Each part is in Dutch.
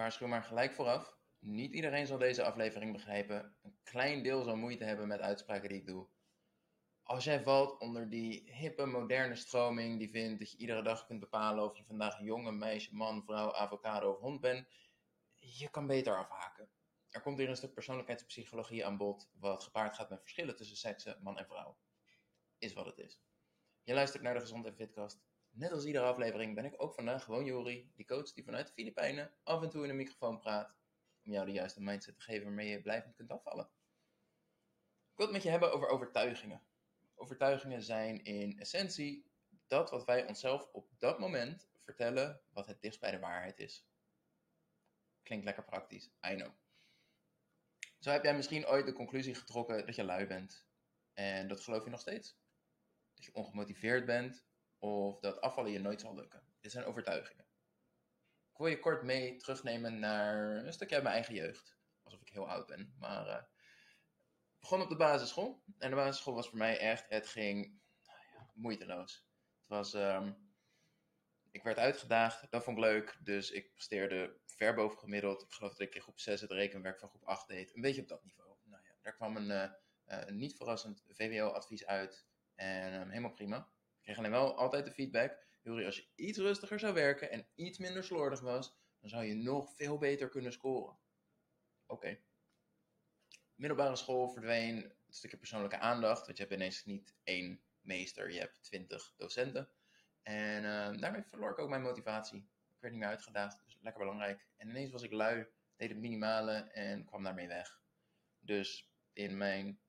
waarschuw maar gelijk vooraf. Niet iedereen zal deze aflevering begrijpen. Een klein deel zal moeite hebben met uitspraken die ik doe. Als jij valt onder die hippe, moderne stroming die vindt dat je iedere dag kunt bepalen of je vandaag jongen, meisje, man, vrouw, avocado of hond bent, je kan beter afhaken. Er komt hier een stuk persoonlijkheidspsychologie aan bod, wat gepaard gaat met verschillen tussen seksen, man en vrouw. Is wat het is. Je luistert naar de Gezond en Fitcast. Net als iedere aflevering ben ik ook vandaag gewoon Jori, die coach die vanuit de Filipijnen af en toe in een microfoon praat, om jou de juiste mindset te geven waarmee je blijvend kunt afvallen. Ik wil het met je hebben over overtuigingen. Overtuigingen zijn in essentie dat wat wij onszelf op dat moment vertellen wat het dichtst bij de waarheid is. Klinkt lekker praktisch, I know. Zo heb jij misschien ooit de conclusie getrokken dat je lui bent. En dat geloof je nog steeds. Dat je ongemotiveerd bent of dat afvallen je nooit zal lukken. Dit zijn overtuigingen. Ik wil je kort mee terugnemen naar een stukje uit mijn eigen jeugd. Alsof ik heel oud ben. Maar uh, ik begon op de basisschool. En de basisschool was voor mij echt, het ging nou ja, moeiteloos. Het was, um, ik werd uitgedaagd, dat vond ik leuk. Dus ik presteerde ver boven gemiddeld. Ik geloof dat ik in groep 6 het rekenwerk van groep 8 deed. Een beetje op dat niveau. Nou ja, daar kwam een uh, uh, niet verrassend VWO-advies uit. En um, helemaal prima. Ik kreeg alleen wel altijd de feedback. Juri, als je iets rustiger zou werken en iets minder slordig was, dan zou je nog veel beter kunnen scoren. Oké. Middelbare school verdween een stukje persoonlijke aandacht. Want je hebt ineens niet één meester, je hebt twintig docenten. En uh, daarmee verloor ik ook mijn motivatie. Ik werd niet meer uitgedaagd, dus lekker belangrijk. En ineens was ik lui, deed het minimale en kwam daarmee weg. Dus in mijn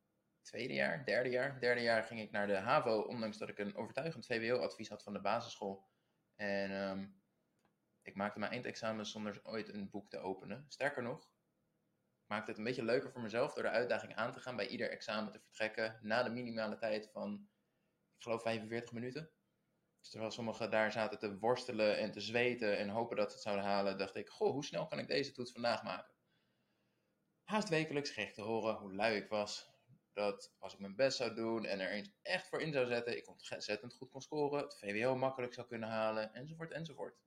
tweede jaar, derde jaar, derde jaar ging ik naar de HAVO, ondanks dat ik een overtuigend VWO-advies had van de basisschool. En um, ik maakte mijn eindexamen zonder ooit een boek te openen. Sterker nog, maakte het een beetje leuker voor mezelf door de uitdaging aan te gaan bij ieder examen te vertrekken na de minimale tijd van, ik geloof 45 minuten. Dus terwijl sommigen daar zaten te worstelen en te zweten en hopen dat ze het zouden halen, dacht ik, goh, hoe snel kan ik deze toets vandaag maken? Haast wekelijks kreeg ik te horen hoe lui ik was, dat als ik mijn best zou doen en er eens echt voor in zou zetten, ik ontzettend goed kon scoren, het VWO makkelijk zou kunnen halen, enzovoort, enzovoort.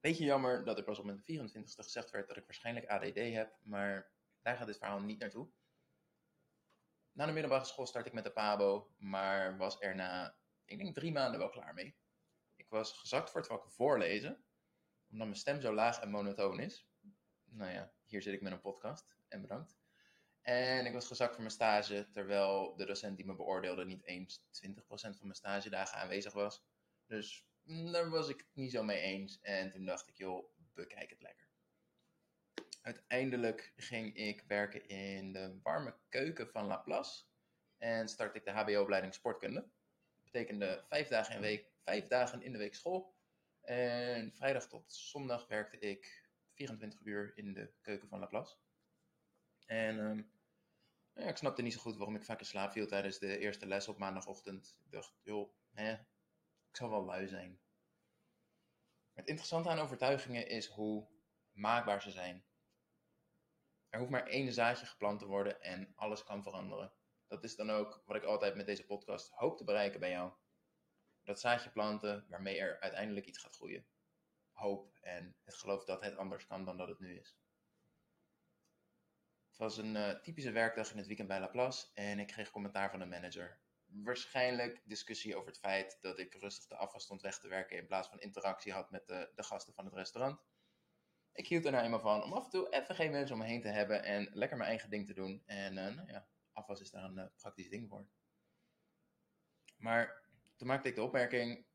Beetje jammer dat er pas op mijn 24ste gezegd werd dat ik waarschijnlijk ADD heb, maar daar gaat dit verhaal niet naartoe. Na de middelbare school start ik met de PABO, maar was er na, ik denk drie maanden wel klaar mee. Ik was gezakt voor het vak voorlezen, omdat mijn stem zo laag en monotoon is. Nou ja, hier zit ik met een podcast en bedankt. En ik was gezakt voor mijn stage, terwijl de docent die me beoordeelde niet eens 20% van mijn stagedagen aanwezig was. Dus daar was ik het niet zo mee eens. En toen dacht ik, joh, bekijk het lekker. Uiteindelijk ging ik werken in de warme keuken van Laplace. En start ik de HBO-opleiding sportkunde. Dat betekende vijf dagen, in week, vijf dagen in de week school. En vrijdag tot zondag werkte ik 24 uur in de keuken van Laplace. En um, ja, ik snapte niet zo goed waarom ik vaak in slaap viel tijdens de eerste les op maandagochtend. Ik dacht, joh, hè, ik zal wel lui zijn. Het interessante aan overtuigingen is hoe maakbaar ze zijn. Er hoeft maar één zaadje geplant te worden en alles kan veranderen. Dat is dan ook wat ik altijd met deze podcast hoop te bereiken bij jou. Dat zaadje planten waarmee er uiteindelijk iets gaat groeien. Hoop en het geloof dat het anders kan dan dat het nu is. Het was een uh, typische werkdag in het weekend bij Laplace en ik kreeg commentaar van de manager. Waarschijnlijk discussie over het feit dat ik rustig de afwas stond weg te werken in plaats van interactie had met de, de gasten van het restaurant. Ik hield er nou eenmaal van om af en toe even geen mensen om me heen te hebben en lekker mijn eigen ding te doen. En uh, nou ja, afwas is daar een uh, praktisch ding voor. Maar toen maakte ik de opmerking: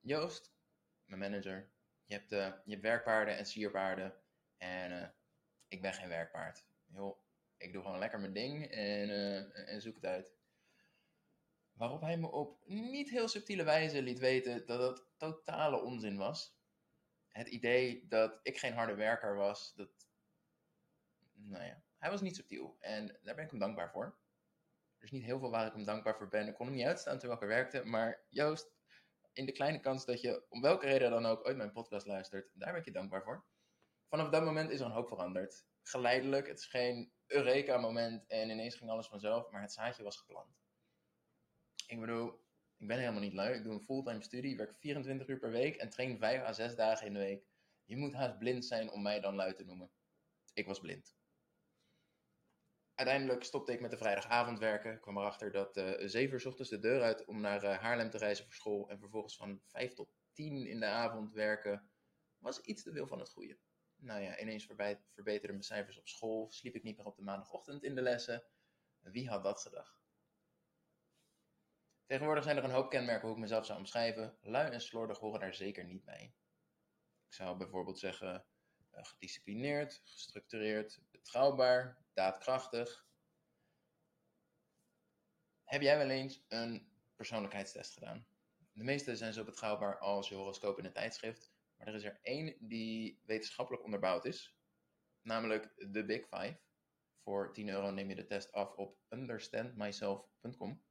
Joost, mijn manager, je hebt, je hebt werkpaarden en sierpaarden en ik ben geen werkpaard ik doe gewoon lekker mijn ding en, uh, en zoek het uit. Waarop hij me op niet heel subtiele wijze liet weten dat het totale onzin was. Het idee dat ik geen harde werker was, dat. Nou ja, hij was niet subtiel en daar ben ik hem dankbaar voor. Er is niet heel veel waar ik hem dankbaar voor ben. Ik kon hem niet uitstaan terwijl ik er werkte, maar Joost, in de kleine kans dat je om welke reden dan ook ooit mijn podcast luistert, daar ben ik je dankbaar voor. Vanaf dat moment is er een hoop veranderd geleidelijk. Het is geen Eureka-moment en ineens ging alles vanzelf, maar het zaadje was geplant. Ik bedoel, ik ben helemaal niet lui. Ik doe een fulltime studie, werk 24 uur per week en train 5 à 6 dagen in de week. Je moet haast blind zijn om mij dan lui te noemen. Ik was blind. Uiteindelijk stopte ik met de vrijdagavond werken. Ik kwam erachter dat uh, 7 uur s ochtends de deur uit om naar uh, Haarlem te reizen voor school. En vervolgens van 5 tot 10 in de avond werken was iets te veel van het goede. Nou ja, ineens verbeterden mijn cijfers op school. Sliep ik niet meer op de maandagochtend in de lessen. Wie had dat gedacht? Tegenwoordig zijn er een hoop kenmerken hoe ik mezelf zou omschrijven. Lui en slordig horen daar zeker niet bij. Ik zou bijvoorbeeld zeggen uh, gedisciplineerd, gestructureerd, betrouwbaar, daadkrachtig. Heb jij wel eens een persoonlijkheidstest gedaan? De meeste zijn zo betrouwbaar als je horoscoop in een tijdschrift, maar er is er één die wetenschappelijk onderbouwd is, namelijk de Big Five. Voor 10 euro neem je de test af op understandmyself.com.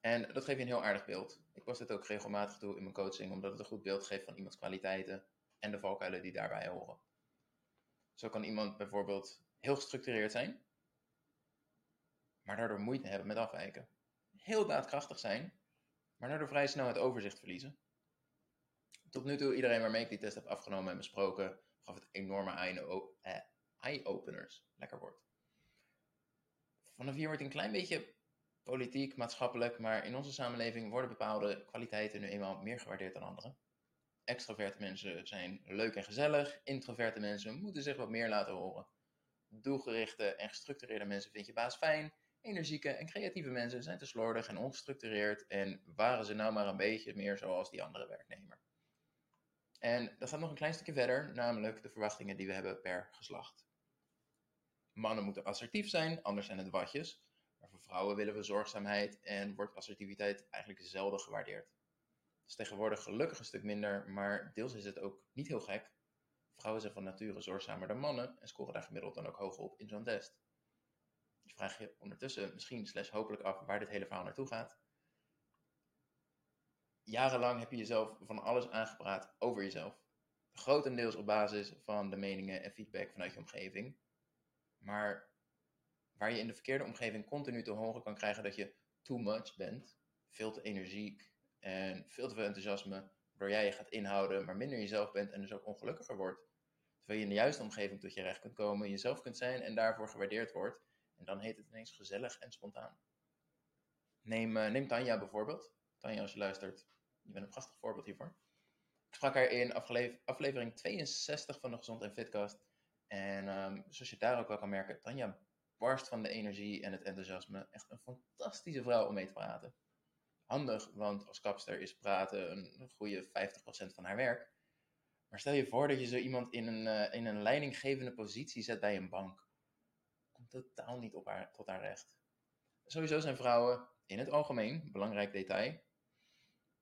En dat geeft je een heel aardig beeld. Ik pas dit ook regelmatig toe in mijn coaching, omdat het een goed beeld geeft van iemands kwaliteiten en de valkuilen die daarbij horen. Zo kan iemand bijvoorbeeld heel gestructureerd zijn, maar daardoor moeite hebben met afwijken. Heel daadkrachtig zijn, maar daardoor vrij snel het overzicht verliezen. Tot nu toe, iedereen waarmee ik die test heb afgenomen en besproken, gaf het enorme eh, eye-openers. Lekker woord. Vanaf hier wordt een klein beetje politiek, maatschappelijk, maar in onze samenleving worden bepaalde kwaliteiten nu eenmaal meer gewaardeerd dan andere. Extroverte mensen zijn leuk en gezellig, introverte mensen moeten zich wat meer laten horen. Doelgerichte en gestructureerde mensen vind je baas fijn, energieke en creatieve mensen zijn te slordig en ongestructureerd en waren ze nou maar een beetje meer zoals die andere werknemer. En dat gaat nog een klein stukje verder, namelijk de verwachtingen die we hebben per geslacht. Mannen moeten assertief zijn, anders zijn het watjes. Maar voor vrouwen willen we zorgzaamheid en wordt assertiviteit eigenlijk zelden gewaardeerd. Dat is tegenwoordig gelukkig een stuk minder, maar deels is het ook niet heel gek. Vrouwen zijn van nature zorgzamer dan mannen en scoren daar gemiddeld dan ook hoger op in zo'n test. Je vraagt je ondertussen misschien slash hopelijk af waar dit hele verhaal naartoe gaat. Jarenlang heb je jezelf van alles aangepraat over jezelf. Grotendeels op basis van de meningen en feedback vanuit je omgeving. Maar waar je in de verkeerde omgeving continu te horen kan krijgen dat je too much bent, veel te energiek en veel te veel enthousiasme, waardoor jij je gaat inhouden, maar minder jezelf bent en dus ook ongelukkiger wordt. Terwijl je in de juiste omgeving tot je recht kunt komen, jezelf kunt zijn en daarvoor gewaardeerd wordt. En dan heet het ineens gezellig en spontaan. Neem, uh, neem Tanja bijvoorbeeld. Tanja, als je luistert, je bent een prachtig voorbeeld hiervoor. Ik sprak haar in aflevering 62 van de Gezond en Fitcast. En um, zoals je daar ook wel kan merken, Tanja barst van de energie en het enthousiasme. Echt een fantastische vrouw om mee te praten. Handig, want als kapster is praten een goede 50% van haar werk. Maar stel je voor dat je zo iemand in een, uh, in een leidinggevende positie zet bij een bank. Komt totaal niet op haar, tot haar recht. Sowieso zijn vrouwen, in het algemeen, belangrijk detail,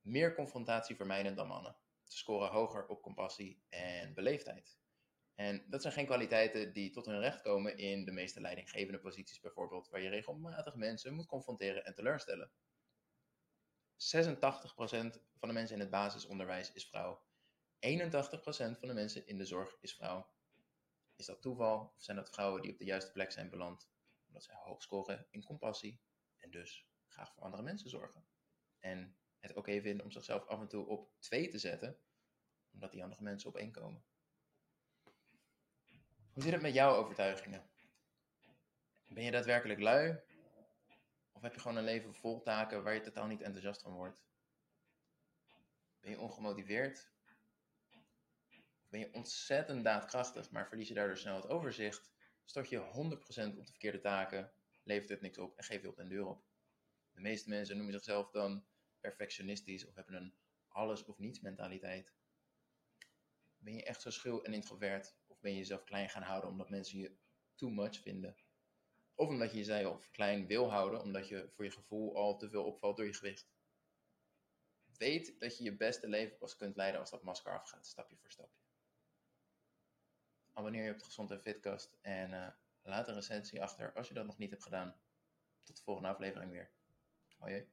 meer confrontatie vermijden dan mannen. Ze scoren hoger op compassie en beleefdheid. En dat zijn geen kwaliteiten die tot hun recht komen in de meeste leidinggevende posities bijvoorbeeld, waar je regelmatig mensen moet confronteren en teleurstellen. 86% van de mensen in het basisonderwijs is vrouw. 81% van de mensen in de zorg is vrouw. Is dat toeval of zijn dat vrouwen die op de juiste plek zijn beland, omdat zij hoog scoren in compassie en dus graag voor andere mensen zorgen? En het ook even vinden om zichzelf af en toe op twee te zetten, omdat die andere mensen op één komen. Hoe zit het met jouw overtuigingen? Ben je daadwerkelijk lui? Of heb je gewoon een leven vol taken waar je totaal niet enthousiast van wordt? Ben je ongemotiveerd? Of ben je ontzettend daadkrachtig, maar verlies je daardoor snel het overzicht? Stort je 100% op de verkeerde taken, levert het niks op en geef je op den deur op. De meeste mensen noemen zichzelf dan perfectionistisch of hebben een alles of niets mentaliteit. Ben je echt zo schuw en introvert? Of ben je jezelf klein gaan houden omdat mensen je too much vinden? Of omdat je jezelf klein wil houden omdat je voor je gevoel al te veel opvalt door je gewicht? Weet dat je je beste leven pas kunt leiden als dat masker afgaat, stapje voor stapje. Abonneer je op de Gezond en Fitcast en uh, laat een recensie achter als je dat nog niet hebt gedaan. Tot de volgende aflevering weer. Hoi.